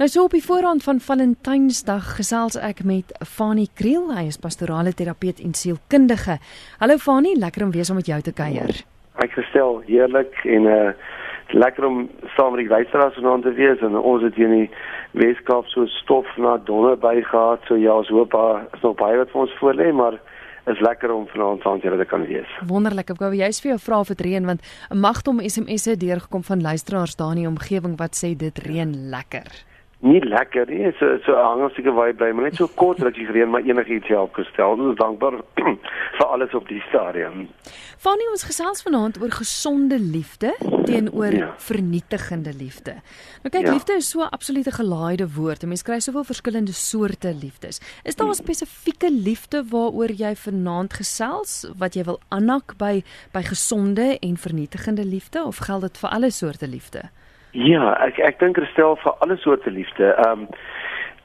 Nou so op die voorrand van Valentynsdag gesels ek met Fanie Kriel, hy is pastorale terapeut en sielkundige. Hallo Fanie, lekker om weer saam met jou te kuier. Ek gestel heerlik en uh lekker om saam met die luisteraars vanaand te wees en ons het hier in die Weskaap so stof na donder by gehad, so ja, ons hoop daar is nog baie wat vir ons voor lê, maar is lekker om vanaand saam julle te kan wees. Wonderlik. Ek wou jy's vir jou vra of dit reën want 'n magtom SMS'e deurgekom van luisteraars daar in die omgewing wat sê dit reën lekker nie lekker nie. So so hangsieke waar jy bly, maar net so kort rukkie gereën, maar enigiets help gestel. Ons is dankbaar vir alles op die stadium. Fanny ons gesels vanaand oor gesonde liefde teenoor ja. vernietigende liefde. Nou kyk, ja. liefde is so 'n absolute gelaaide woord. Mense kry soveel verskillende soorte liefdes. Is daar 'n hmm. spesifieke liefde waaroor jy vanaand gesels wat jy wil aanhak by by gesonde en vernietigende liefde of geld dit vir alle soorte liefde? Ja, ek ek dink herstel vir alle soorte liefde. Ehm um,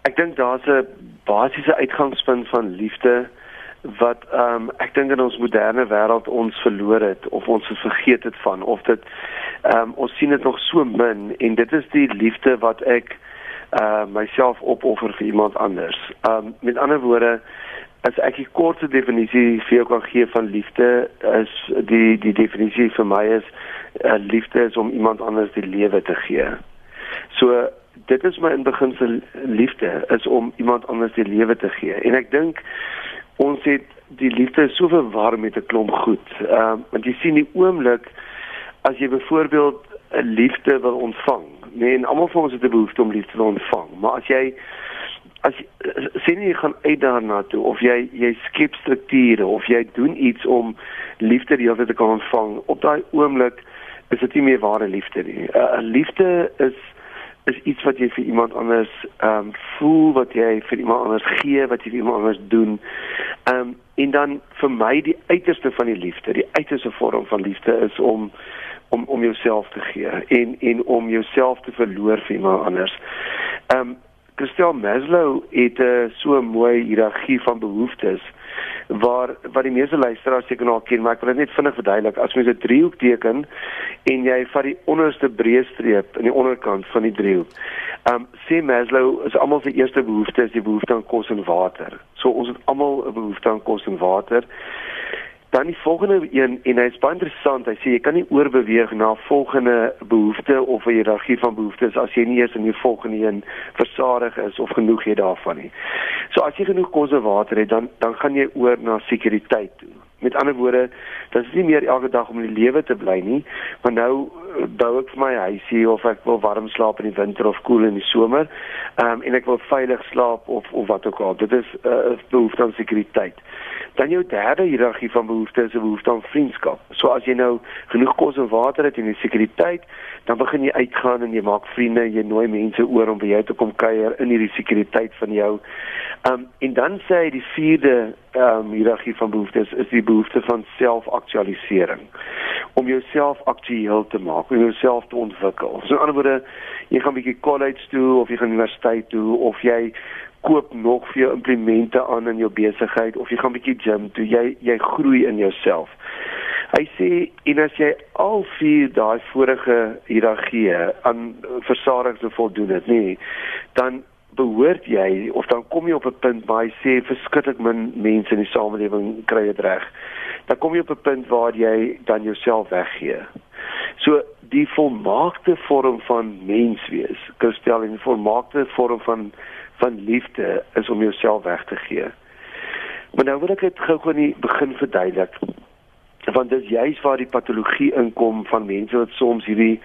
ek dink daar's 'n basiese uitgangspunt van liefde wat ehm um, ek dink in ons moderne wêreld ons verloor het of ons het vergeet het van of dit ehm um, ons sien dit nog so min en dit is die liefde wat ek uh myself opoffer vir iemand anders. Ehm um, met ander woorde as ek 'n korte definisie vir jou kan gee van liefde is die die definisie vir my is uh, liefde is om iemand anders die lewe te gee. So dit is my in beginsel liefde is om iemand anders die lewe te gee. En ek dink ons het die liefde so verwar met 'n klomp goed. Ehm uh, want jy sien die oomblik as jy byvoorbeeld 'n liefde wil ontvang. Nee, en almal van ons het 'n behoefte om liefde te ontvang, maar as jy as sien jy gaan uit daarna toe of jy jy skep strukture of jy doen iets om liefde die hele tyd te kan ontvang op daai oomblik is dit nie meer ware liefde nie. 'n uh, Liefde is is iets wat jy vir iemand anders ehm um, voel, wat jy vir iemand anders gee, wat jy vir iemand anders doen. Ehm um, en dan vir my die uiterste van die liefde, die uiterste vorm van liefde is om om om jouself te gee en en om jouself te verloor vir iemand anders. Ehm um, Christel Maslow het 'n uh, so 'n mooi hiërargie van behoeftes waar wat die meeste luisteraars seker nou ken, maar ek wil dit net vinnig verduidelik. As mens 'n driehoek teken en jy vat die onderste breë streep aan die onderkant van die driehoek. Ehm um, sê Maslow is almal se eerste behoefte is die behoefte aan kos en water. So ons het almal 'n behoefte aan kos en water. Dan die volgende een en hy's baie interessant. Hy sê jy kan nie oorbeweeg na volgende behoefte of 'n hiërargie van behoeftes as jy nie eers in die volgende een versadig is of genoeg het daarvan nie. So as jy genoeg kos en water het, dan dan gaan jy oor na sekuriteit toe. Met ander woorde, dit is nie meer elke dag om in die lewe te bly nie, maar nou eh, bou ek vir my huisie of ek wil warm slaap in die winter of koel in die somer. Ehm um, en ek wil veilig slaap of of wat ook al. Dit is 'n uh, behoefte aan sekuriteit. Dan jou derde hiërargie van behoeftes is 'n behoefte aan vriendskap. So as jy nou genoeg kos en water het en jy sekuriteit, dan begin jy uitgaan en jy maak vriende, jy nooi mense oor om by jou te kom kuier in hierdie sekuriteit van jou. Ehm um, en dan sê hy die vierde ehm um, hiërargie van behoeftes is die behoefte van selfaktualisering. Om jouself aktueel te maak, om jouself te ontwikkel. So in ander woorde, jy gaan 'n bietjie college toe of jy gaan universiteit toe of jy koop nog vir jou implemente aan in jou besigheid of jy gaan bietjie gym toe jy jy groei in jouself. Hy sê en as jy al vier daai vorige hiërargie aan versadigings voldoen het, nê, dan behoort jy of dan kom jy op 'n punt waar hy sê verskriklik min mense in die samelewing kry dit reg. Dan kom jy op 'n punt waar jy dan jouself weggee. So die volmaakte vorm van menswees, Christel, die volmaakte vorm van van liefde is om jouself weg te gee. Maar nou wil ek dit gou aan die begin verduidelik. Want dit is juist waar die patologie inkom van mense wat soms hierdie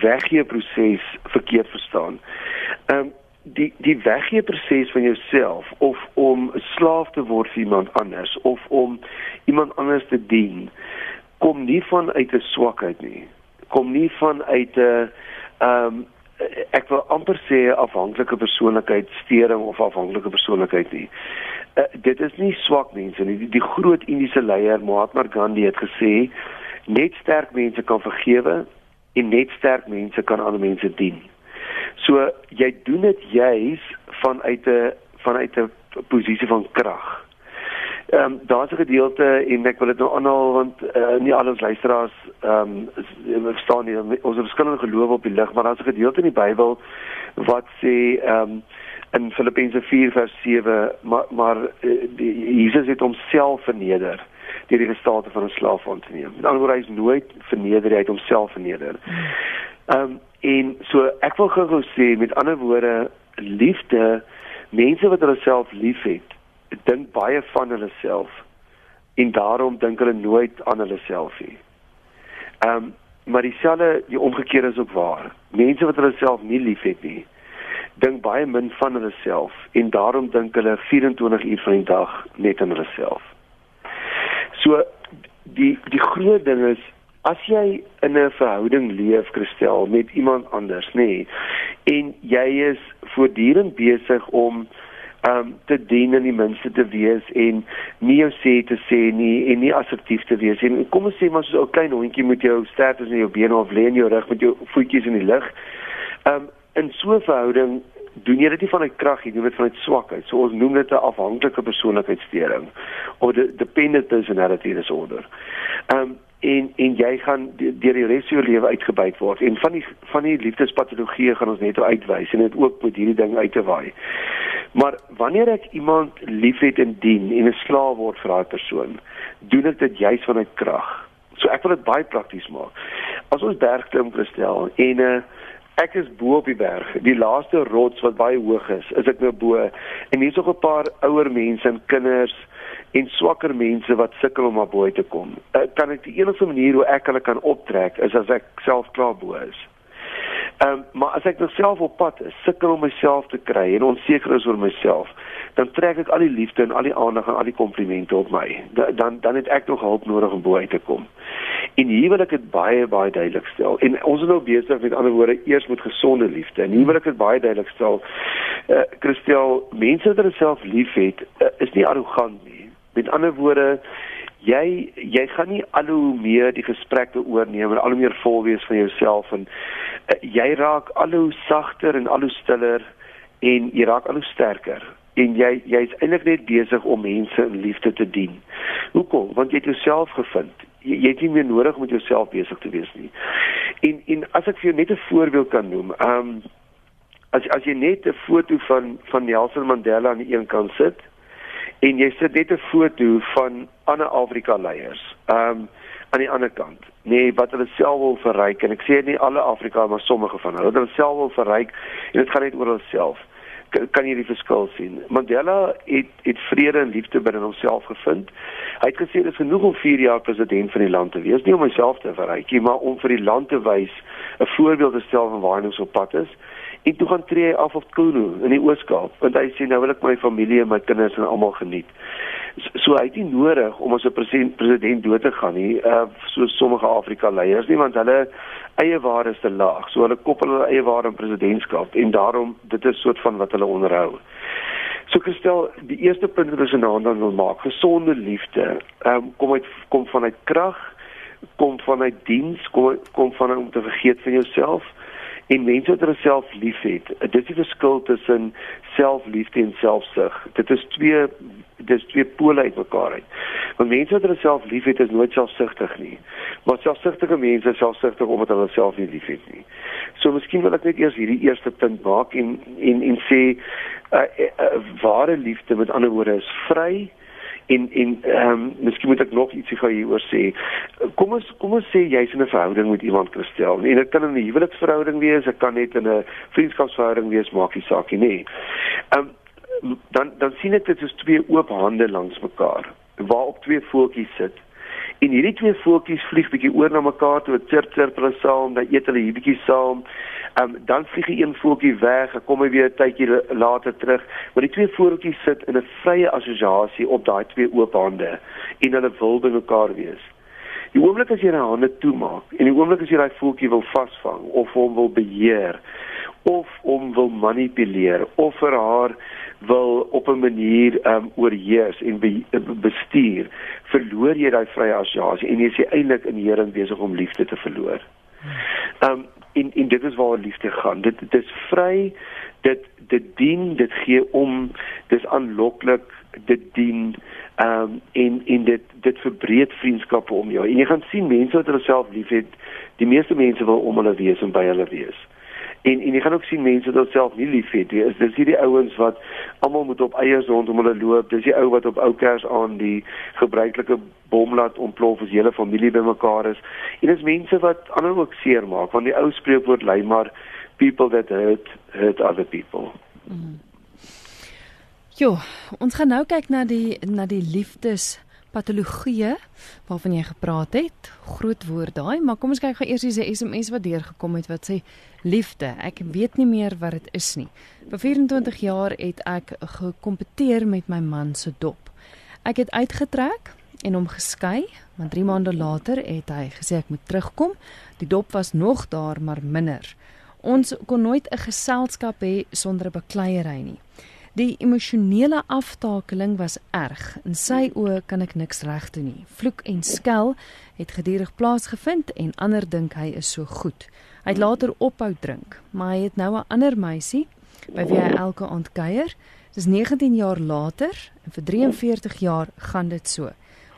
weggee proses verkeerd verstaan. Ehm um, die die weggee proses van jouself of om slaaf te word vir iemand anders of om iemand anders te dien kom nie van uit 'n swakheid nie. Kom nie van uit 'n ehm um, ek wil amper sê afhanklike persoonlikheid stering of afhanklike persoonlikheid nie. Uh, dit is nie swak mense nie. Die, die groot Indiese leier Mahatma Gandhi het gesê net sterk mense kan vergewe en net sterk mense kan ander mense dien. So jy doen dit juis vanuit 'n vanuit 'n posisie van krag. Ehm um, daar's 'n gedeelte en ek wil dit nou aanhaal want uh, nie al ons luisteraars ehm um, verstaan nie ons verskillende gelowe op die lig maar daar's 'n gedeelte in die Bybel wat sê ehm um, in Filippense 4 vers 7 maar maar uh, die, Jesus het homself verneder deur die gestate van 'n slaaf aan te neem. Met ander woorde hy is nooit verneder, hy het homself verneder. Ehm um, en so ek wil gou sê met ander woorde liefde mense wat hulle self liefhet dink baie van hulle self en daarom dink hulle nooit aan hulle self nie. Ehm um, maar dieselfde die omgekeerde is ook waar. Mense wat hulle self nie liefhet nie, dink baie min van hulle self en daarom dink hulle 24 uur van die dag net aan hulle self. So die die groot ding is as jy in 'n verhouding leef, Christel, met iemand anders, nê, nee, en jy is voortdurend besig om um te dien en die minste te wees en nie jou sê te sê nie en nie assertief te wees en kom ons sê maar so 'n klein hondjie met jou sterktes in jou bene of lê in jou rug met jou voetjies in die lug. Um in so 'n verhouding doen jy dit nie vanuit krag nie, jy doen dit vanuit swakheid. So ons noem dit 'n afhanklike persoonlikheidsstoring of dependent personality disorder. Um en en jy gaan deur die res van jou lewe uitgebuit word en van die van die liefdespatologie gaan ons net uitwys en dit ook met hierdie ding uit te waai. Maar wanneer ek iemand liefhet en dien en 'n slaaf word vir daai persoon, doen ek dit juis vanuit krag. So ek wil dit baie prakties maak. As ons berg klim gestel en uh, ek is bo op die berg, die laaste rots wat baie hoog is, is ek nou bo en hier's nog 'n paar ouer mense en kinders en swakker mense wat sukkel om naby te kom. Uh, kan ek die enigste manier hoe ek hulle kan optrek is as ek self klaar bo is. Ehm um, maar as ek nog self op pad is, sukkel om myself te kry en onseker is oor myself, dan trek ek al die liefde en al die aandag en al die komplimente op my. Da, dan dan het ek nog hulp nodig om bo uit te kom. En hier wil ek dit baie baie duidelik stel. En ons is nou besig met ander woorde eers met gesonde liefde. En hier wil ek dit baie duidelik stel. Eh uh, Christel, mense wat hulle self liefhet, uh, is nie arrogant nie Met ander woorde, jy jy gaan nie al hoe meer die gesprekke oorneem en al hoe meer vol wees van jouself en uh, jy raak al hoe sagter en al hoe stiller en jy raak al hoe sterker en jy jy's eintlik net besig om mense in liefde te dien. Hoekom? Want jy het jouself gevind. Jy, jy het nie meer nodig om met jouself besig te wees nie. En en as ek vir jou net 'n voorbeeld kan noem, ehm um, as as jy net 'n foto van van Nelson Mandela aan die een kant sit en jy sit net 'n foto van ander Afrika leiers. Ehm um, aan die ander kant. Nee, wat hulle self wil verryk en ek sê nie alle Afrika maar sommige van hulle. Hulle self wil verryk en dit gaan net oor hulself. Kan jy die verskil sien? Mandela het het vrede en liefde binne homself gevind. Hy het gesê dit is genoeg om 4 jaar president van die land te wees, nie om homself te verryk nie, maar om vir die land te wys 'n voorbeeld te stel van waar hy nou op pad is. En toe gaan tree hy af op Kuno in die Oos-Kaap, want hy sê nou wil ek my familie en my kinders en almal geniet. So, so hy het nie nodig om as 'n president president dood te gaan nie, uh so sommige Afrika leiers nie, want hulle eie waarde is te laag. So hulle koppel hulle eie waarde aan presidentskap en daarom dit is soort van wat hulle onderhou. So gestel, die eerste punt wat ons nou wil maak, gesonde liefde, ehm um, kom uit kom vanuit krag, kom vanuit diens, kom kom van om te vergeet van jouself en mense wat hulle self liefhet. Dit is die verskil tussen selfliefde en selfsug. Dit is twee dis twee pole uit mekaar uit. Want mense wat hulle self liefhet is nooit selfsugtig nie. Maar selfsugtige mense is selfsugtig omdat hulle self nie liefhet nie. So miskien wil ek net eers hierdie eerste punt maak en en en sê uh, uh, uh, ware liefde met ander woorde is vry en en ehm um, miskien moet ek nog ietsie gou hieroor sê. Kom ons kom ons sê jy's in 'n verhouding met iemand Christel. En dit kan in 'n huweliksverhouding wees, dit kan net in 'n vriendskapsverhouding wees, maak nie saak nie. Ehm um, dan dan sien ek dit is twee oop hande langs mekaar waarop twee voeltjies sit. En hierdie twee voeltjies vlieg bietjie oor na mekaar toe, chirp chirp hulle saam, dan eet hulle hier bietjie saam. Um, dan vlieg die een voeltjie weg, kom hy weer 'n tydjie later terug. Maar die twee voeltjies sit in 'n vrye assosiasie op daai twee oop hande en hulle wil by mekaar wees. Die oomblik as jy jou hande toemaak en die oomblik as jy daai voeltjie wil vasvang of hom wil beheer of hom wil manipuleer of vir haar wil op 'n manier um oorheers en be, bestuur, verloor jy daai vrye assosiasie en jy is eintlik in hierin besig om liefde te verloor. Um en en dit is waar liefde gaan. Dit dit is vry. Dit dit dien, dit gee om, dis aanloklik, dit dien ehm um, en en dit dit verbreek vriendskappe om jou. En jy gaan sien mense wat hulle self liefhet, die meeste mense wil om hulle wees en by hulle wees. En en jy gaan ook sien mense wat self nie liefhet nie. Is dis hierdie ouens wat almal moet op eiers rondom hulle loop. Dis die ou wat op ou kers aan die gebruikelike bom laat ontplof as hele familie bymekaar is. En dis mense wat ander ook seermaak want die ou spreekwoord lei maar people that hurt hurt other people. Mm. Jo, ons gaan nou kyk na die na die liefdes patologie waarvan jy gepraat het. Groot woord daai, maar kom ons kyk gou eers hierdie SMS wat deurgekom het wat sê liefde. Ek weet nie meer wat dit is nie. Vir 24 jaar het ek gekompeteer met my man se dop. Ek het uitgetrek en hom geskei, maar 3 maande later het hy gesê ek moet terugkom. Die dop was nog daar, maar minder. Ons kon nooit 'n geselskap hê sonder 'n bekleierery nie. Die emosionele aftakeling was erg. In sy oë kan ek niks reg doen nie. Vloek en skel het gedurig plaasgevind en ander dink hy is so goed. Hy het later ophou drink, maar hy het nou 'n ander meisie by wie hy elke aand kuier. Dis 19 jaar later en vir 43 jaar gaan dit so.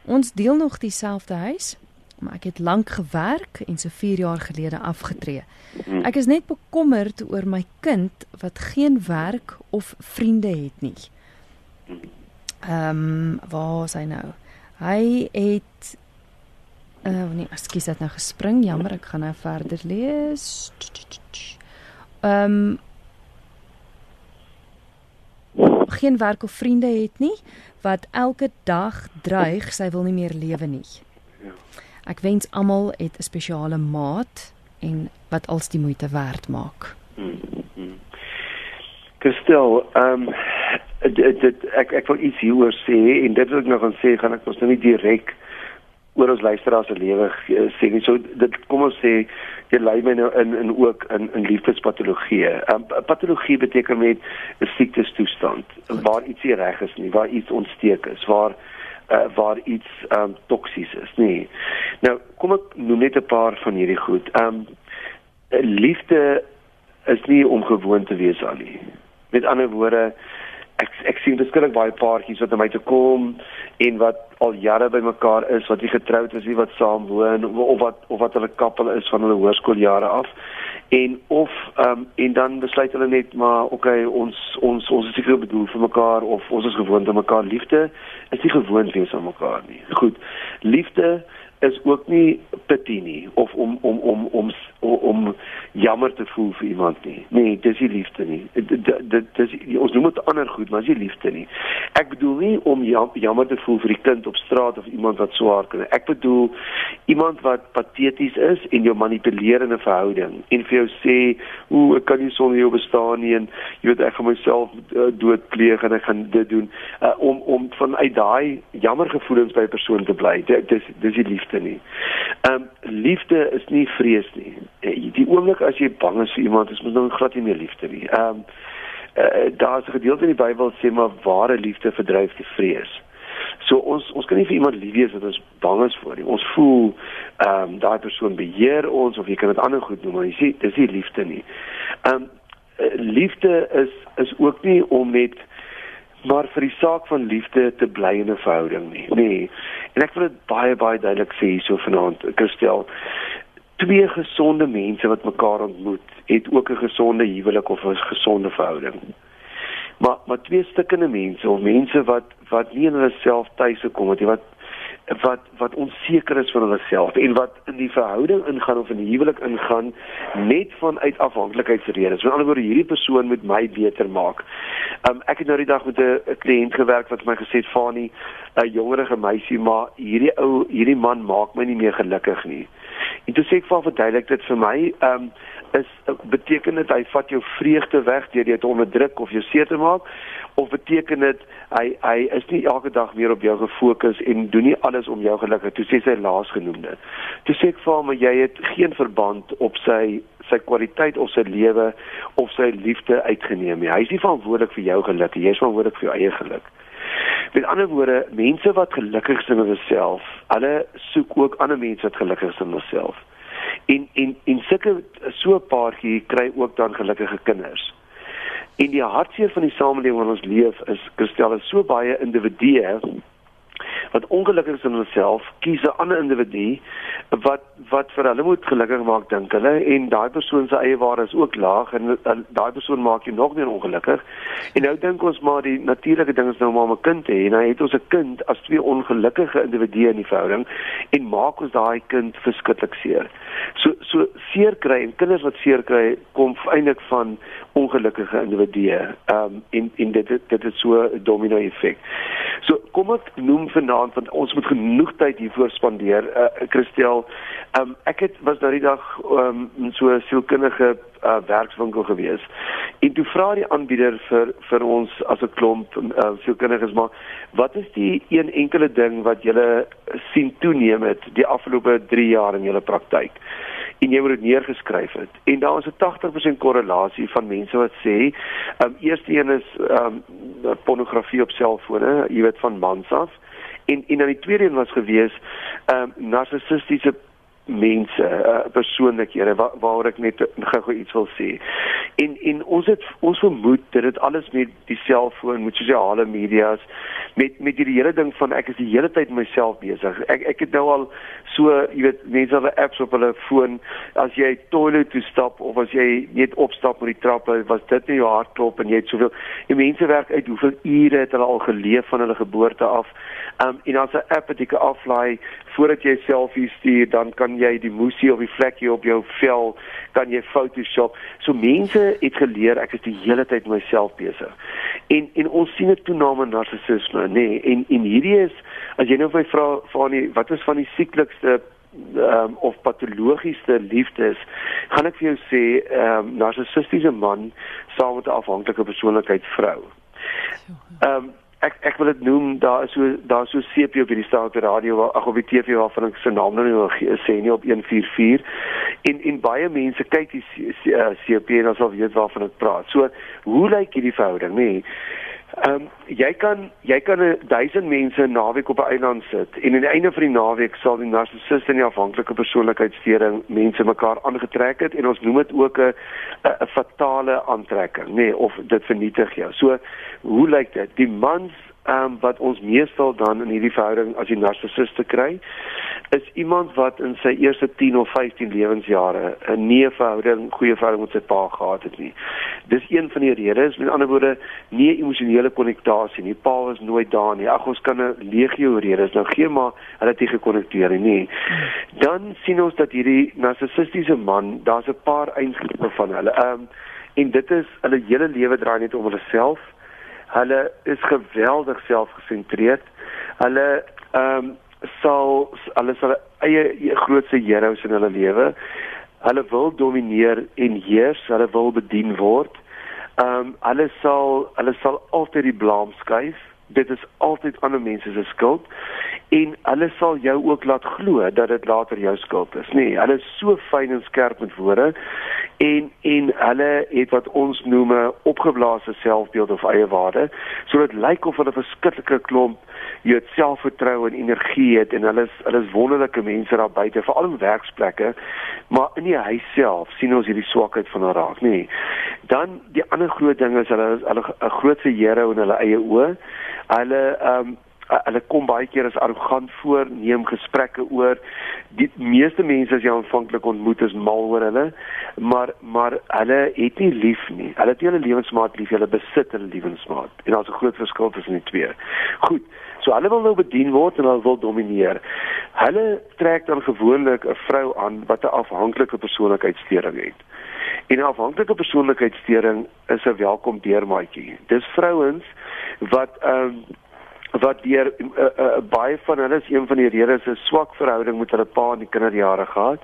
Ons deel nog dieselfde huis, maar ek het lank gewerk en so 4 jaar gelede afgetree. Hmm. Ek is net bekommerd oor my kind wat geen werk of vriende het nie. Ehm, um, waar is hy nou? Hy het uh nee, ekskuus, het nou gespring. Jammer, ek gaan nou verder lees. Ehm um, geen werk of vriende het nie wat elke dag dreig sy wil nie meer lewe nie. Ja. Ek wens almal het 'n spesiale maat en wat als die moeite werd maak. Kristel, hmm. ehm um, dit dit ek ek wil iets hieroor sê en dit wil ek nog gaan sê gaan ek ons nou nie direk oor ons luisteraars se lewe sê nie. So dit kom ons sê jy lei my nou in in ook in in liefdespatologie. Um, patologie beteken met 'n siektestoestand waar iets nie reg is nie, waar iets ontsteek is, waar uh, waar iets um toksies is, nee. Nou, kom ek noem net 'n paar van hierdie goed. Um liefde is nie om gewoon te wees aan nie. Met ander woorde, ek ek sien beskikbaar baie paartjies wat na my toe kom en wat al jare by mekaar is, wat nie getroud is nie, wat saam woon of wat of wat hulle kappel is van hulle hoërskooljare af. En of ehm um, en dan besluit hulle net maar okay ons ons ons is seker bedoel vir mekaar of ons is gewoond aan mekaar. Liefde is nie gewoond wees aan mekaar nie. Goed. Liefde is ook nie pity nie of om om om om om jammer te voel vir iemand nie. Nee, dis nie liefde nie. Dit dis ons noem dit ander goed, maar dis nie liefde nie. Ek bedoel nie om jammer te voel vir die kind op straat of iemand wat swaar kry. Ek bedoel iemand wat pateties is en jou manipuleer in 'n verhouding en vir jou sê, "Ooh, ek kan nie sonder jou bestaan nie en jy weet ek gaan myself uh, doodpleeg en ek gaan dit doen." Uh, om om vanuit daai jammer gevoelens by 'n persoon te bly. Dis dis liefde liefde nie. Ehm um, liefde is nie vrees nie. Eh, die oomblik as jy bang is vir iemand, is mos nou glad nie meer liefde nie. Ehm um, uh, daar's 'n gedeelte in die Bybel sê maar ware liefde verdryf die vrees. So ons ons kan nie vir iemand lief wees wat ons bang is vir nie. Ons voel ehm um, daai persoon beheer ons of jy kan dit ander goed noem, maar jy sê dis nie liefde nie. Ehm um, liefde is is ook nie om met maar vir die saak van liefde te bly in 'n verhouding nie. Nee. En ek wil dit baie baie duidelik sê hierso vanaand, Christel. Twee gesonde mense wat mekaar ontmoet, het ook 'n gesonde huwelik of 'n gesonde verhouding. Maar maar twee stukkende mense of mense wat wat nie in hulle self tuis gekom het nie, wat wat wat onseker is van hulle self en wat in die verhouding ingaan of in die huwelik ingaan net vanuit afhanklikheidsredes. Met ander woorde, hierdie persoon moet my beter maak. Um, ek het nou die dag met 'n kliënt gewerk wat my gesê het, "Fani, 'n jongerige meisie, maar hierdie ou, hierdie man maak my nie meer gelukkig nie." En toe sê ek vir verduidelik dit vir my, ehm um, is beteken dit hy vat jou vreugde weg deur jou te onderdruk of jou seer te maak? Of beteken dit hy hy is nie elke dag meer op jou gefokus en doen nie alles om jou gelukkig? Toe sê sy laasgenoemde toe sê ek vir hom jy het geen verband op sy sy kwaliteit of sy lewe of sy liefde uitgeneem nie. Hy is nie verantwoordelik vir jou geluk jy is verantwoordelik vir jou eie geluk met ander woorde mense wat gelukkig is in hulle self hulle soek ook ander mense wat gelukkig is in hulle self. En en en sulke so 'n paartjie kry ook dan gelukkige kinders. En die hartseer van die samelewing waarin ons leef is Christel is so baie individue wat ongelukkig is in homself, kies 'n ander individu wat wat vir hulle moet gelukkig maak dink hulle en daai persoon se eie waarde is ook laag en, en daai persoon maak jou nog meer ongelukkig. En nou dink ons maar die natuurlike ding is nou maar om 'n kind te hê. Nou het ons 'n kind as twee ongelukkige individue in die verhouding en maak ons daai kind verskriklik seer. So so seer kry en kinders wat seer kry kom eintlik van ongelukkige individue. Ehm um, en en dit dit is so 'n domino effek. So kom ek noem vanaand want ons moet genoeg tyd hiervoor spandeer. Uh Christel, ehm um, ek het was nou die dag ehm um, so 'n sielkundige uh, werkswinkel gewees. En toe vra die aanbieder vir vir ons as 'n klomp uh, sielkundiges maar wat is die een enkele ding wat julle sien toeneem het die afgelope 3 jaar in julle praktyk? en jy moet dit neergeskryf het. En daar is 'n 80% korrelasie van mense wat sê, ehm um, eerste een is ehm um, pornografie op selfone, jy weet van mans af. En en dan die tweede een was gewees ehm um, narcissistiese mense, uh, persoonlikhede waar, waar ek net gou-gou iets wil sê. En en ons het ons vermoed dat dit alles met die selfoon, met sosiale media's, met met hierdie hele ding van ek is die hele tyd myself besig. Ek ek het nou al so, jy weet, mense het apps op hulle foon as jy toilet toe stap of as jy net opstap met die trappe, was dit nie jou hartklop en jy het soveel. Die mense werk uit hoeveel ure het hulle al geleef van hulle geboorte af. Um en as 'n app wat jy kan aflaai voordat jy selfies stuur, dan kan jy die musie of die vlekkie op jou vel kan jy Photoshop. So mense het geleer ek is die hele tyd myself besig. En en ons sien 'n toename narcissisme, nê? Nee, en en hierdie is as jy nou my vra van die wat is van die sieklikste um, of patologiese liefdes, gaan ek vir jou sê ehm um, narcissistiese man saam met 'n afhanklike persoonlikheid vrou. Ehm um, ek ek wil dit noem daar is so daar so CP op hierdie staat op die radio ag op die TV waarvan ek se naam nou nie sê nie op 144 en en baie mense kyk die CP en ons al weet waarvan ek praat. So hoe lyk hierdie verhouding nê? Nee? Ehm um, jy kan jy kan 1000 mense naweek op 'n eiland sit en aan die einde van die naweek sal die narcissist en die afhanklike persoonlikheidssteuring mense mekaar aangetrek het en ons noem dit ook 'n 'n fatale aantrekking nê nee, of dit vernietig jou. So hoe lyk dit? Die mans ehm um, wat ons meestal dan in hierdie verhouding as die narcissiste kry is iemand wat in sy eerste 10 of 15 lewensjare 'n nie verhouding, goeie verhouding met sy pa gehad het nie. Dis een van die redes, met ander woorde, nie emosionele konnektasie nie. Pa was nooit daar nie. Ag ons kan 'n legio redes nou gee maar hulle het nie gekonnekteer nie. Dan sien ons dat hierdie narcissistiese man, daar's 'n paar eienskappe van hulle. Ehm um, en dit is hulle hele lewe draai net om hulle self Hulle is geweldig selfgesentreerd. Hulle ehm um, sal hulle sal eie grootste heroes in hulle lewe. Hulle wil domineer en heers, hulle wil bedien word. Ehm um, hulle sal hulle sal altyd die blame skuif. Dit is altyd ander mense se skuld en hulle sal jou ook laat glo dat dit later jou skuld is. Nee, hulle is so fyn en skerp met woorde en en hulle het wat ons noem 'n opgeblaasde selfbeeld of eie waarde. So dit lyk of hulle 'n verskriklike klomp jy het selfvertroue en energie het en hulle is hulle is wonderlike mense daar buite, veral in werksplekke, maar in die huis self sien ons hierdie swakheid van hulle raak, nê. Nee. Dan die ander groot ding is hulle hulle 'n grootse hero in hulle eie oë. Hulle ehm um, uh, hulle kom baie keer as arrogant voor, neem gesprekke oor. Die meeste mense as jy aanvanklik ontmoet is mal oor hulle, maar maar hulle het nie lief nie. Hulle het nie hulle lewensmaat lief, hulle besit hulle lewensmaat. En daar's 'n groot verskil tussen die twee. Goed. So hulle wil nou bedien word en hulle wil domineer. Hulle trek dan gewoonlik 'n vrou aan wat 'n afhanklike persoonlikheidssteuring het. En 'n afhanklike persoonlikheidssteuring is 'n welkom deurmaatjie. Dis vrouens wat ehm um, wat deur uh, uh, baie van hulle is een van die redes is swak verhouding met hulle pa in die kinderjare gehad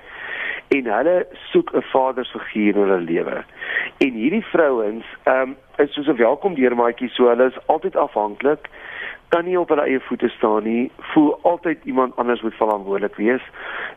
en hulle soek 'n vadersfiguur in hulle lewe. En hierdie vrouens ehm um, is soos 'n welkom deurmaatjie, so hulle is altyd afhanklik, kan nie op hulle eie voete staan nie, voel altyd iemand anders moet verantwoordelik wees.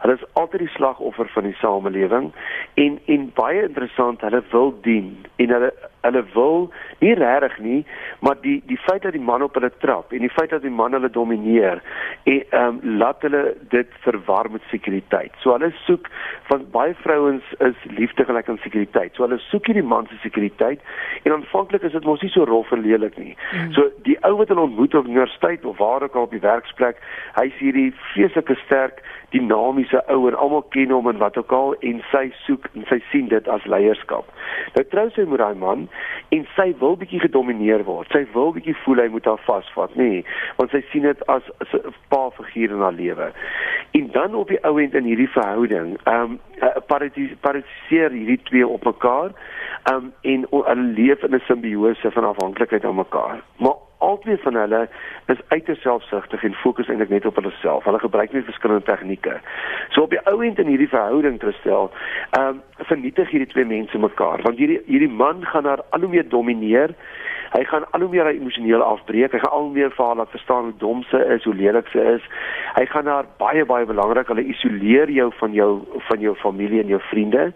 Hulle is altyd die slagoffer van die samelewing en en baie interessant, hulle wil dien en hulle hulle wil nie regtig nie, maar die die feit dat die man op hulle trap en die feit dat die man hulle domineer en ehm um, laat hulle dit verwar met sekuriteit. So hulle soek van baie vrouens is liefde gelyk aan sekuriteit. So hulle soek hierdie man se sekuriteit en aanvanklik is dit mos nie so rof en lelik nie. Mm. So die ou wat hulle ontmoet op universiteit of waar ook al op die werksplek, hy's hierdie feeslike sterk dinamiese ou en almal ken hom en wat ook al en sy soek en sy sien dit as leierskap. Nou trou sy met daai man en sy wil bietjie gedomeineer word. Sy wil bietjie voel hy moet haar vasvat, nê, nee, want sy sien dit as 'n pa figuur in haar lewe. En dan op die ouend in hierdie verhouding, ehm um, parasiseer hierdie twee op mekaar, um, en hulle leef in 'n simbiose van afhanklikheid aan mekaar. Maar albei van hulle is uiters selfsugtig en fokus eintlik net op hulle self. Hulle gebruik net verskillende tegnieke. So op die ou end in hierdie verhouding te stel, ehm um, vernietig hierdie twee mense mekaar want hierdie hierdie man gaan haar al hoe meer domineer. Hy gaan al hoe meer emosioneel afbreek. Hy gaan al meer vir haar laat verstaan hoe dom sy is, hoe lelik sy is. Hy gaan haar baie baie belangrik, hulle isoleer jou van jou van jou familie en jou vriende.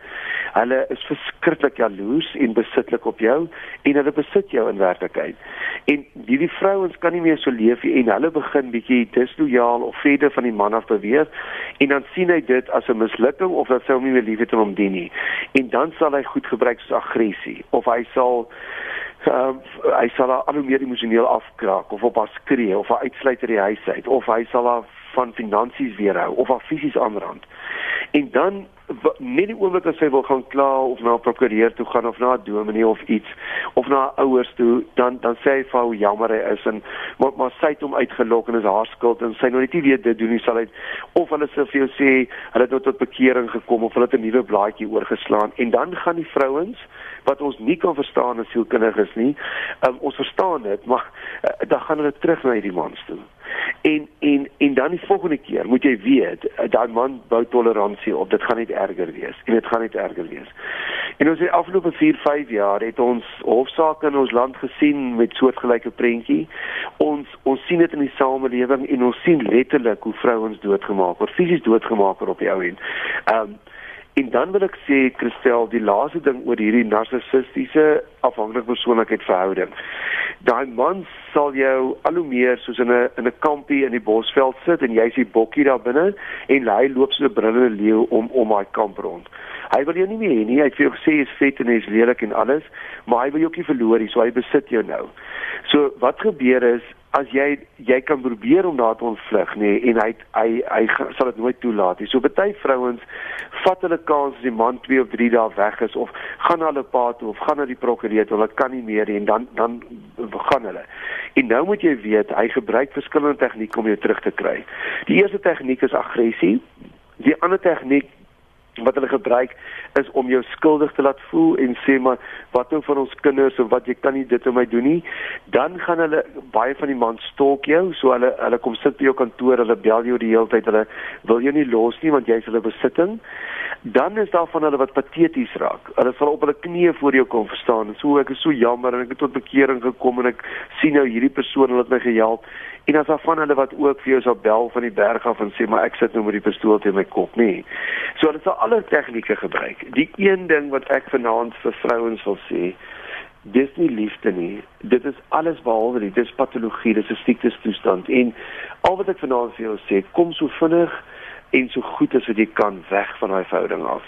Hulle is verskriklik jaloers en besitlik op jou en hulle besit jou in werklikheid. En hierdie vrouens kan nie meer so leef nie en hulle begin bietjie dislojaal of verder van die man af beweeg en dan sien hy dit as 'n mislukking of dat sy hom nie meer liefhet om hom dien nie. En dan sal hy goed gebruik soos aggressie of hy sal uh, hy sal haar al hoe meer emosioneel afkraak of op haar skree of haar uitsluit uit die huis uit of hy sal haar van finansies weerhou of haar fisies aanrand. En dan net die oomblik as sy wil gaan kla of na 'n prokureur toe gaan of na 'n dominee of iets of na ouers toe, dan dan sê hy vir hoe jammer hy is en maar maar sy het hom uitgelok en is haar skuld en sy nou net nie weet dit doen nie sal hy of hulle sê vir jou sê hulle het nou tot bekering gekom of hulle het 'n nuwe blaadjie oorgeslaan en dan gaan die vrouens wat ons nie kan verstaan as sielkundiges nie. Um, ons verstaan dit, maar uh, dan gaan hulle terug na hierdie mans toe. En en en dan die volgende keer moet jy weet, uh, daai man bou toleransie op. Dit gaan net erger wees. En dit gaan net erger wees. En ons het afgelope 4, 5 jaar het ons hofsaake in ons land gesien met soortgelyke prentjie. Ons ons sien dit in die samelewing en ons sien letterlik hoe vrouens doodgemaak word, fisies doodgemaak word op die ou end. Ehm um, En dan wil ek sê Christel, die laaste ding oor hierdie narcissistiese afhanklike persoonlikheid verhouding. Daai man sal jou al hoe meer soos in 'n in 'n kampie in die bosveld sit en jy's die bokkie daar binne en hy loop so 'n brullende leeu om om daai kamp rond. Hy wil jou nie meer hê nie. Hy het vir jou gesê jy's vet en jy's lelik en alles, maar hy wil jou ook nie verloor nie, so hy besit jou nou. So wat gebeur is as jy jy kan probeer om daar te ontvlug nê en hy hy hy, sal dit nooit toelaat nie. So baie vrouens vat hulle kans as die man 2 of 3 dae weg is of gaan na hulle pa toe of gaan na die prokureur toe, hulle kan nie meer en dan dan gaan hulle. En nou moet jy weet, hy gebruik verskillende tegnieke om jou terug te kry. Die eerste tegniek is aggressie. Die ander tegniek wat hulle gebruik is om jou skuldig te laat voel en sê maar wat nou van ons kinders of wat jy kan nie dit vir my doen nie. Dan gaan hulle baie van die man stalk jou so hulle hulle kom sit by jou kantoor hulle bel jou die hele tyd hulle wil jou nie los nie want jy's hulle besitting dan is daar van hulle wat pateties raak. Hulle sal op hulle knieë voor jou kom verstaan en so ek is so jammer en ek het tot bekering gekom en ek sien nou hierdie persoon het my gehelp. En as daar van hulle wat ook vir jou sal bel van die berg af en sê maar ek sit nou met die pistool teen my kop, nee. So hulle sal alle tegnieke gebruik. Die een ding wat ek vanaand vir vrouens wil sê, dis nie liefde nie. Dit is alles behalwe dit. Dis patologie, dis 'n siektestoestand en al wat ek vanaand vir jou sê, kom so vinnig en so goed as wat jy kan weg van daai verhouding af.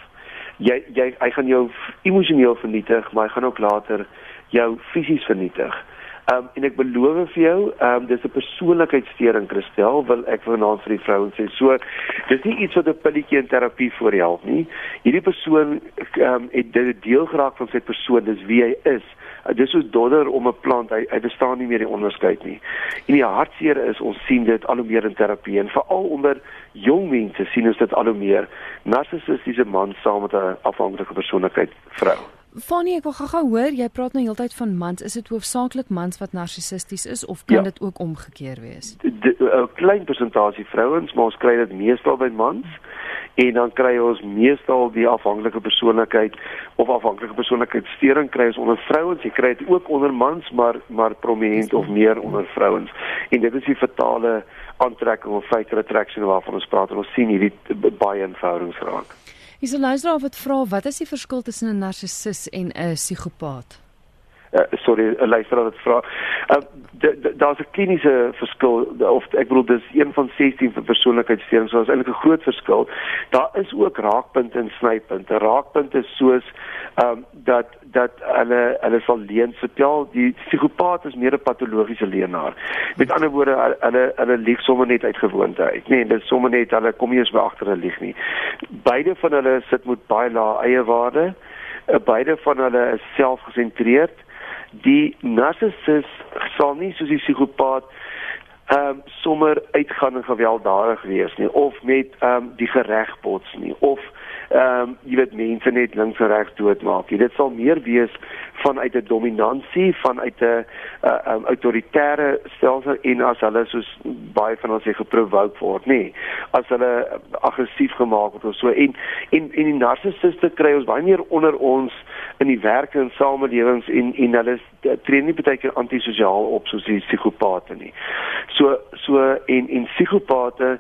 Jy jy hy gaan jou emosioneel vernietig, maar hy gaan ook later jou fisies vernietig. Um en ek beloof vir jou, um dis 'n persoonlikheidssteuring Christel, wil ek vanaand vir die vrouens sê. So dis nie iets wat 'n pilletjie in terapie voorhelp nie. Hierdie persoon um het dit deel geraak van sy persoon, dis wie hy is. Uh, dis soos dodder om 'n plant, hy hy bestaan nie meer die onderskeid nie. En die hartseer is ons sien dit al hoe meer in terapie en veral onder jong mense sien ons dit al hoe meer. Narcissistiese man saam met 'n afhanklike persoonlikheid vrou. Fanny, ek wil gou-gou hoor, jy praat nou heeltyd van mans. Is dit hoofsaaklik mans wat narcissisties is of kan ja. dit ook omgekeer wees? 'n Klein persentasie vrouens, maar ons kry dit meestal by mans. En dan kry ons meestal die afhanklike persoonlikheid of afhanklike persoonlikheidssteuring kry ons onder vrouens. Jy kry dit ook onder mans, maar maar prominent of meer onder vrouens. En dit is die fatale aantrekking of fatal attraction waarvan ons praat. En ons sien hierdie baie eenvoudings raak. Hier's 'n luisteraar wat vra wat is die verskil tussen 'n narcissus en 'n psigopaat? Uh, sorry, 'n luisteraar wat vra. Uh, daar's 'n kliniese verskil of ek bedoel dis een van 16 persoonlikheidsstoornisse, so is eintlik 'n groot verskil. Daar is ook raakpunte en snypunte. Raakpunte soos um, dat dat hulle hulle sal leen vertel die psigopaat is meer 'n patologiese leenaar. Met ander woorde hulle hulle lieg sommer net uit gewoonte uit. Nee, dit sommer net hulle kom nie eens by agter 'n lieg nie. Beide van hulle sit met baie lae eie waarde. Beide van hulle is selfgesentreerd die narcissus sal nie soos die psigopaat ehm um, sommer uitgaan en gewelddadig wees nie of met ehm um, die gereg bots nie of ehm um, jy weet mense net links en regs doodmaak. Dit sal meer wees vanuit 'n dominansie, vanuit 'n uh, um, autoritaire stelsel en as hulle soos baie van ons sê geprovoke word, nê. Nee, as hulle aggressief gemaak word of so en en en die narcissiste kry ons baie meer onder ons in die werk en samelewings en en hulle tree nie baie keer antisosiaal op soos die psigopate nie. So so en en psigopate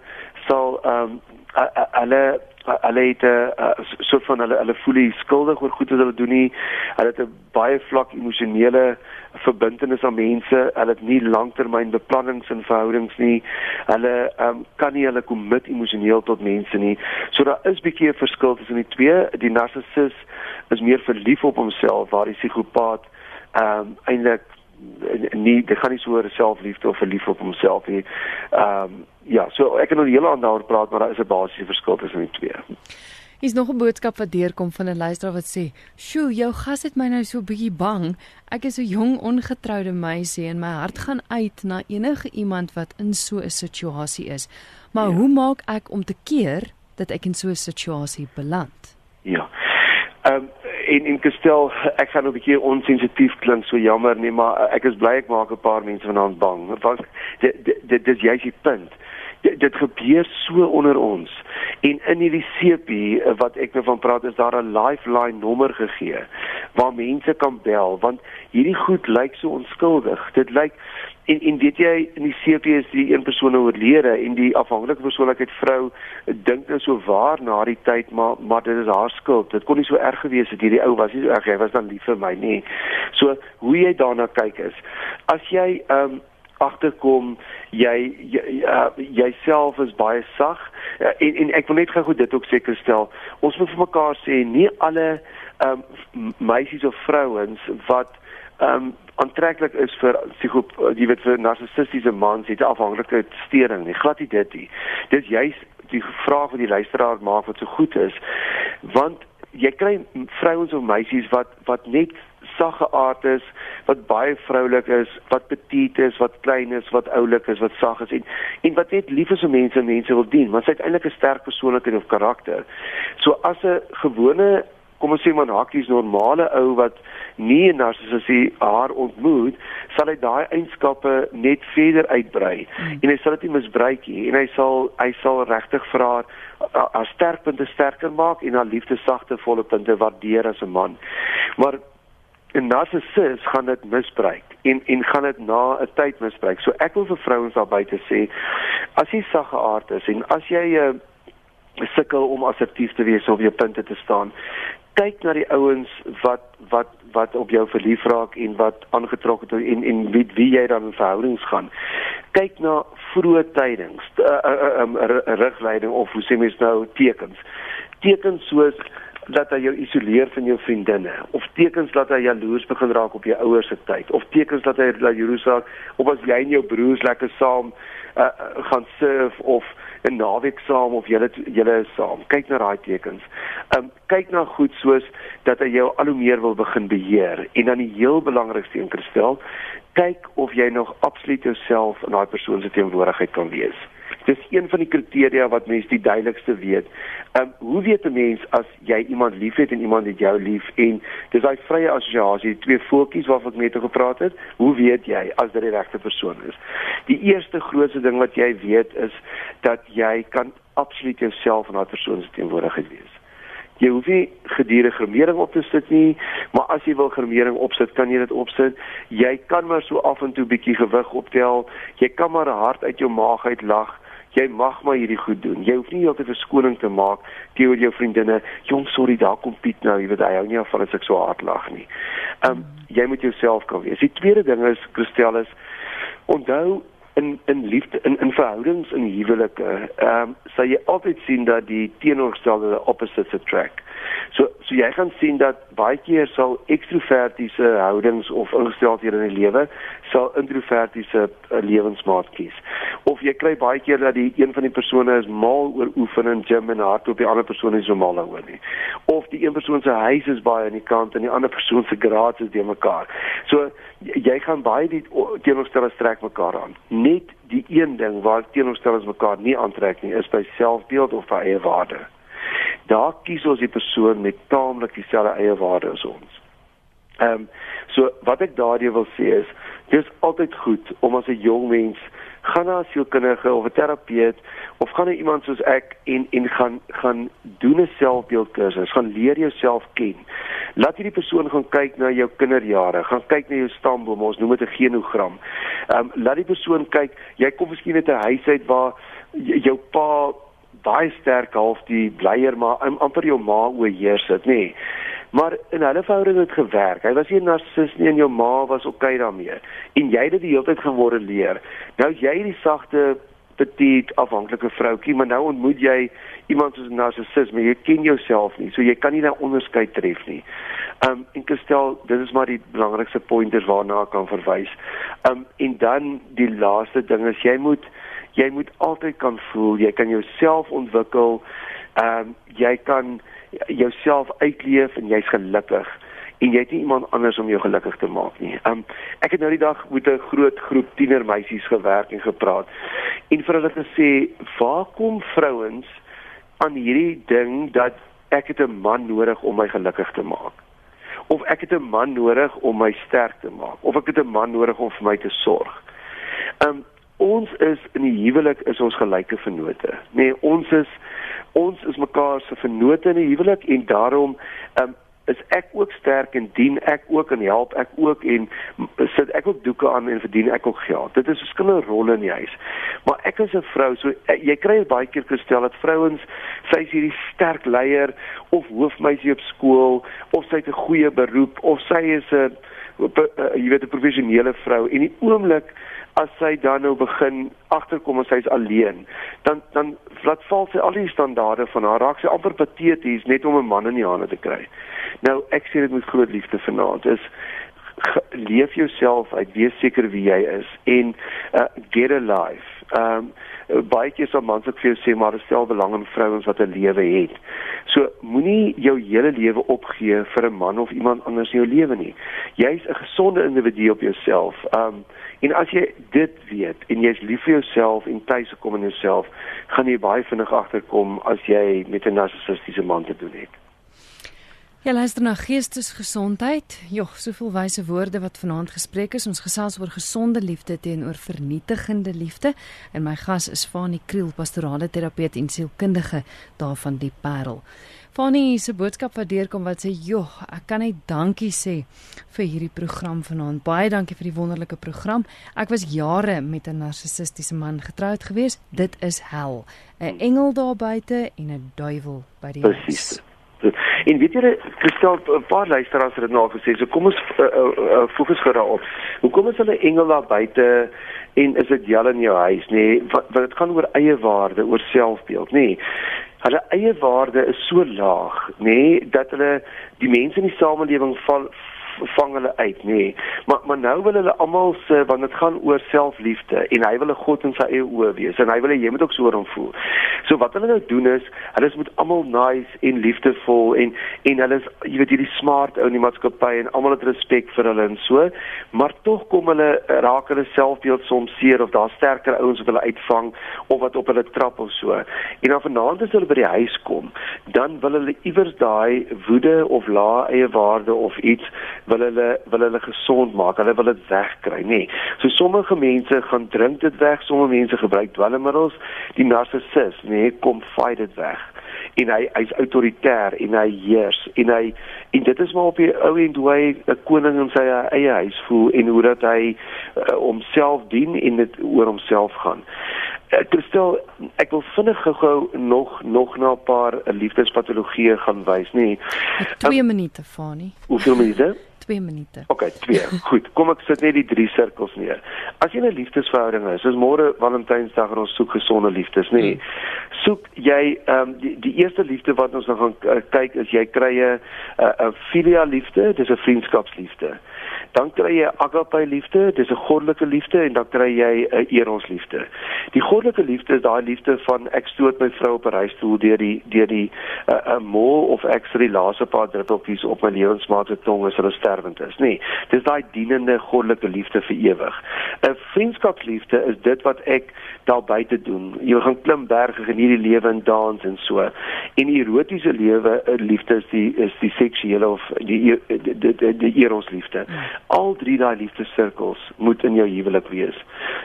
sal ehm um, hulle hulle het 'n uh, soort van hulle hulle voel nie skuldig oor goed wat hulle doen nie. Hulle het 'n baie vlak emosionele verbintenis aan mense. Hulle het nie langtermynbeplannings en verhoudings nie. Hulle um, kan nie hulle commit emosioneel tot mense nie. So daar is bietjie 'n verskil tussen die twee. Die narcissus is meer verlief op homself waar die psigopaat ehm um, eintlik nie dit gaan nie so oor selfliefde of verlief op homself nie. Ehm um, ja, so ek kan nog 'n hele ander daaroor praat, maar daar is 'n basiese verskil tussen die twee. Hier's nog 'n boodskap wat deurkom van 'n luisteraar wat sê: "Sjoe, jou gas het my nou so bietjie bang. Ek is 'n jong ongetroude meisie en my hart gaan uit na enige iemand wat in so 'n situasie is. Maar ja. hoe maak ek om te keer dat ek in so 'n situasie beland?" Ja. Ehm um, en en gestel ek gaan 'n bietjie onsensitief klink so jammer nee maar ek is bly ek maak 'n paar mense vanaand bang. Want dit dis juist die punt. Dit, dit gebeur so onder ons. En in hierdie CP wat ek nou van praat is daar 'n lifeline nommer gegee waar mense kan bel want hierdie goed lyk so onskuldig. Dit lyk En en weet jy in die CP is die een persoon oorlede en die afhanklike persoonlikheid vrou dink nou so waar na die tyd maar maar dit is haar skuld. Dit kon nie so erg gewees het hierdie ou was nie so erg hy was dan lief vir my nie. So hoe jy daarna kyk is as jy ehm um, agterkom jy jouself jy is baie sag en en ek wil net gou dit ook seker stel. Ons moet vir mekaar sê nie alle um, meisies of vrouens wat um, aantreklik is vir psigop jy weet vir narcissistiese mans het 'n afhanklike stering nie glad nie dit nie. Dis juist die vraag wat die luisteraar maak wat so goed is want jy kry vrouens of meisies wat wat net sagge aard is wat baie vroulik is wat petit is wat klein is wat oulik is wat sag is en en wat net lief is vir mense mense wil dien want sy het eintlik 'n sterk persoonlikheid of karakter. So as 'n gewone kom ons sê man hakkies normale ou wat nie as hy haar ontmoet, sal hy daai eienskappe net verder uitbrei mm. en hy sal dit nie misbruik nie en hy sal hy sal regtig vir haar haar sterkpunte sterker maak en haar liefde sagte volle punte waardeer as 'n man. Maar 'n narcissus gaan dit misbruik en en gaan dit na 'n tyd misbruik. So ek wil vir vrouens daar buite sê as jy sagge aard is en as jy 'n uh, sukkel om assertief te wees of jou punte te staan, kyk na die ouens wat wat wat op jou verlief raak en wat aangetrok het en en wie wie jy dan in verhoudings gaan. Kyk na vroeë tydings, 'n uh, uh, uh, uh, rigleiding of hoe sê mens nou tekens. Tekens soos dat hy jou isoleer van jou vriendinne of tekens dat hy jaloers begin raak op jou ouers se tyd of tekens dat hy jaloers raak of as jy en jou broers lekker saam uh, gaan surf of 'n naweek saam of julle julle is saam. Kyk na daai tekens. Um kyk na goed soos dat hy jou al hoe meer wil begin beheer en dan die heel belangrikste een kristel, kyk of jy nog absoluut jouself in daai persoon se teenwoordigheid kan wees. Dis een van die kriteria wat mense die duidelikste weet. Ehm um, hoe weet 'n mens as jy iemand liefhet en iemand het jou lief en dis daai vrye assosiasie, twee voetjies waarvan ek net gepraat het. Hoe weet jy as dit die regte persoon is? Die eerste grootste ding wat jy weet is dat jy kan absoluut jouself in daai persoon se teenwoordigheid wees. Jy hoef nie gedurende gremering op te sit nie, maar as jy wil gremering opsit, kan jy dit opsit. Jy kan maar so af en toe bietjie gewig optel. Jy kan maar hard uit jou maag uit lag jy mag maar hierdie goed doen. Jy hoef nie heeltyd verskoning te maak teenoor jou vriendinne. Jong, sorry, daar kom Piet nou, jy weet hy hou nie af van as ek so hard lag nie. Ehm um, jy moet jouself kan wees. Die tweede ding is Christel is onthou in in liefde in in verhoudings in huwelike ehm um, sal jy altyd sien dat die teenoorgestelde opposites attract. So so jy gaan sien dat baie keer sal ekstrovertiese houdings of ingesteldhede in die lewe sal introvertiese uh, lewensmaat kies. Of jy kry baie keer dat die een van die persone is mal oor oefen in gym en hardloop, die ander persoon is so mal daaroor nie. Of die een persoon se huis is baie aan die kant en die ander persoon se garage is die mekaar. So jy gaan baie die teenoorstellings trek mekaar aan. Net die een ding waar teenoorstellings mekaar nie aantrek nie is by selfbeeld of by eie waarde. Daar kies ons die persoon met taamlik dieselfde eie waarde as ons. Ehm um, so wat ek daardie wil sê is dis altyd goed om as 'n jong mens gaan na 'n sielkundige of 'n terapeut of gaan na iemand soos ek en en gaan gaan doen 'n selfbeeldkursus, gaan leer jouself ken. Laat hierdie persoon gaan kyk na jou kinderjare, gaan kyk na jou stamboom, ons noem dit 'n genogram. Ehm um, laat die persoon kyk, jy kom miskien uit 'n huis uit waar jou pa baie sterk half die bleier maar amper jou ma oorheers dit, nê. Nee. Maar in hulle verhouding het gewerk. Hy was nie 'n narcissus nie en jou ma was oké okay daarmee. En jy het dit die hele tyd gemodelleer. Nou jy die sagte petit afhanklike vroutjie, maar nou ontmoet jy iemand soos 'n narcissus, maar jy ken jouself nie, so jy kan nie daai onderskeid tref nie. Um en gestel, dit is maar die belangrikste pointers waarna ek kan verwys. Um en dan die laaste ding is jy moet jy moet altyd kan voel jy kan jouself ontwikkel. Um jy kan jouself uitleef en jy's gelukkig en jy het nie iemand anders om jou gelukkig te maak nie. Um ek het nou die dag met 'n groot groep tienermeisies gewerk en gepraat en vir hulle gesê, "Waar kom vrouens aan hierdie ding dat ek het 'n man nodig om my gelukkig te maak?" Of ek het 'n man nodig om my sterk te maak, of ek het 'n man nodig om vir my te sorg. Um ons is in die huwelik is ons gelyke vennote. Nee, ons is ons is mekaar se vennote in die huwelik en daarom um, is ek ook sterk en dien ek ook en help ek ook en sit ek ook doeke aan en verdien ek ook geld. Dit is verskillende rolle in die huis. Maar ek as 'n vrou, so eh, jy kry baie keer gestel dat vrouens sy is hierdie sterk leier of hoofmeisie op skool of sy het 'n goeie beroep of sy is 'n jy weet 'n professionele vrou en die oomblik as sy dan nou begin agterkom en sy's alleen, dan dan laat val sy al die standaarde van haar raak sy amper pateties net om 'n man in die hande te kry. Nou ek sê dit met groot liefde vanaand is leef jouself uit, wees seker wie jy is en uh, get a life. Ehm um, baie keer sal mans ook vir jou sê maar stel belang in vrouens wat 'n lewe het. So moenie jou hele lewe opgee vir 'n man of iemand anders in jou lewe nie. Jy's 'n gesonde individu op jouself. Ehm um, En as jy dit weet en jy's lief vir jouself en tuis gekom in jouself, gaan jy baie vinnig agterkom as jy met 'n narcissistiese man te doen het. Ja, luister na geestesgesondheid. Jogg, soveel wyse woorde wat vanaand gespreek is. Ons gesels oor gesonde liefde teenoor vernietigende liefde. En my gas is Fanie Kriel, pastorale terapeut en sielkundige daarvan die Parel. Fanie se boodskap wat deurkom wat sê, "Joh, ek kan net dankie sê vir hierdie program vanaand. Baie dankie vir die wonderlike program. Ek was jare met 'n narcissistiese man getroud gewees. Dit is hel. 'n Engel daar buite en 'n duiwel by die huis." En weet jy, Christel, 'n paar luisteraars het dit nou gesê. So kom ons uh, uh, uh, fokus gou daarop. Hoekom is hulle engel daar buite? En is dit jal in jou huis nê? Nee, wat dit gaan oor eie waarde, oor selfbeeld, nê? Nee hulle eie waarde is so laag, nê, nee, dat hulle die mense in die samelewing val vang hulle uit nê nee. maar maar nou wil hulle almal se want dit gaan oor selfliefde en hy wil 'n god in sy eie oë wees en hy wil jy moet ook so hom voel so wat hulle nou doen is hulle is met almal nice en liefdevol en en hulle is jy weet hierdie smart ou in die maatskappy en almal het respek vir hulle en so maar tog kom hulle raak hulle selfbeeld soms seer of daar sterker ouens wat hulle uitvang of wat op hulle trap of so en dan vanaand as hulle by die huis kom dan wil hulle iewers daai woede of lae eie waarde of iets wil hulle wil hulle gesond maak. Hulle wil dit wegkry, nê. Nee. So sommige mense gaan drink dit weg, sommige mense gebruik dwelmmiddels. Die narcissus, nê, nee, kom fight dit weg. En hy hy's autoritair en hy heers en hy en dit is maar op die ou end hoe hy 'n koning in sy eie huis voel en hoe dat hy uh, homself dien en dit oor homself gaan. Kristel, ek wil vinnig gou nog nog na 'n paar liefdespatologieë gaan wys, nê. 2 um, minute, Fani. Hoeveel minute? 2 minute. OK, 2. Goed. Kom ek sit net die drie sirkels neer. As jy 'n liefdesverhouding is, soos môre Valentynsdag en ons soek gesonde liefdes, nê. Nee, soek jy ehm um, die die eerste liefde wat ons nou gaan uh, kyk is jy kry 'n 'n filia liefde, dis 'n vriendskapsliefde dan kry jy agape liefde, dis 'n goddelike liefde en dan kry jy 'n eros liefde. Die goddelike liefde is daai liefde van ek stoot my vrou op 'n reistool deur die deur die 'n uh, mol of ek vir die laaste paar druppeltjies op my lewensmaat se tong as hulle sterwend is. Nee, dis daai dienende goddelike liefde vir ewig. 'n Vriendskapsliefde is dit wat ek daar buite doen. Jy gaan klim berge, geniet die lewe en dans en so. En erotiese lewe, eh, liefde is die is die seksuele of die die die, die, die eros liefde. Al drie daai liefdessirkels moet in jou huwelik wees.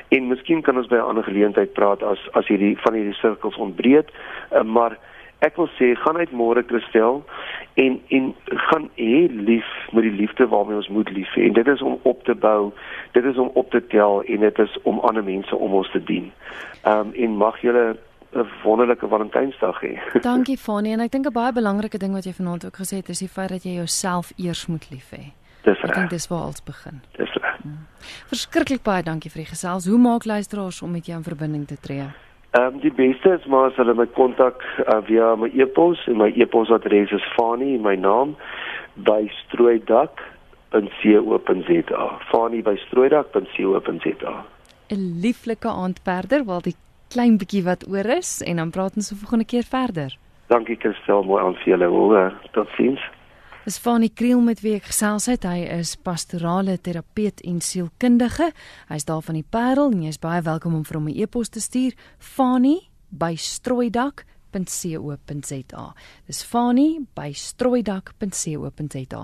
En miskien kan ons by 'n ander geleentheid praat as as hierdie van hierdie sirkels ontbreek, uh, maar ek wil sê gaan uit môre Christel en en gaan hê lief met die liefde waarmee ons moet lief hê. En dit is om op te bou, dit is om op te tel en dit is om ander mense om ons te dien. Ehm um, en mag julle 'n wonderlike Valentynsdag hê. Dankie Fanie en ek dink 'n baie belangrike ding wat jy vanaand ook gesê het is die feit dat jy jouself eers moet lief hê. Dis reg. Ek dink dis waar alles begin. Dis reg. Hmm. Verskriklik baie dankie vir die gesels. Hoe maak luisteraars om met jou in verbinding te tree? Ehm um, die beste is maar as hulle my kontak uh, via my e-pos en my e-posadres is Fani, my naam by strooidak.co.za. Fani by strooidak.co.za. 'n Lieflike aand verder, wel die klein bietjie wat oor is en dan praat ons volgende keer verder. Dankie Christel, mooi aan vir julle hoor. Totsiens. Dis Fanie Kriel met wie ek gesels het. Hy is pastorale terapeut en sielkundige. Hy's daar van die Parel en jy's baie welkom om vir hom 'n e-pos te stuur. Fanie@strooidak.co.za. Dis Fanie@strooidak.co.za.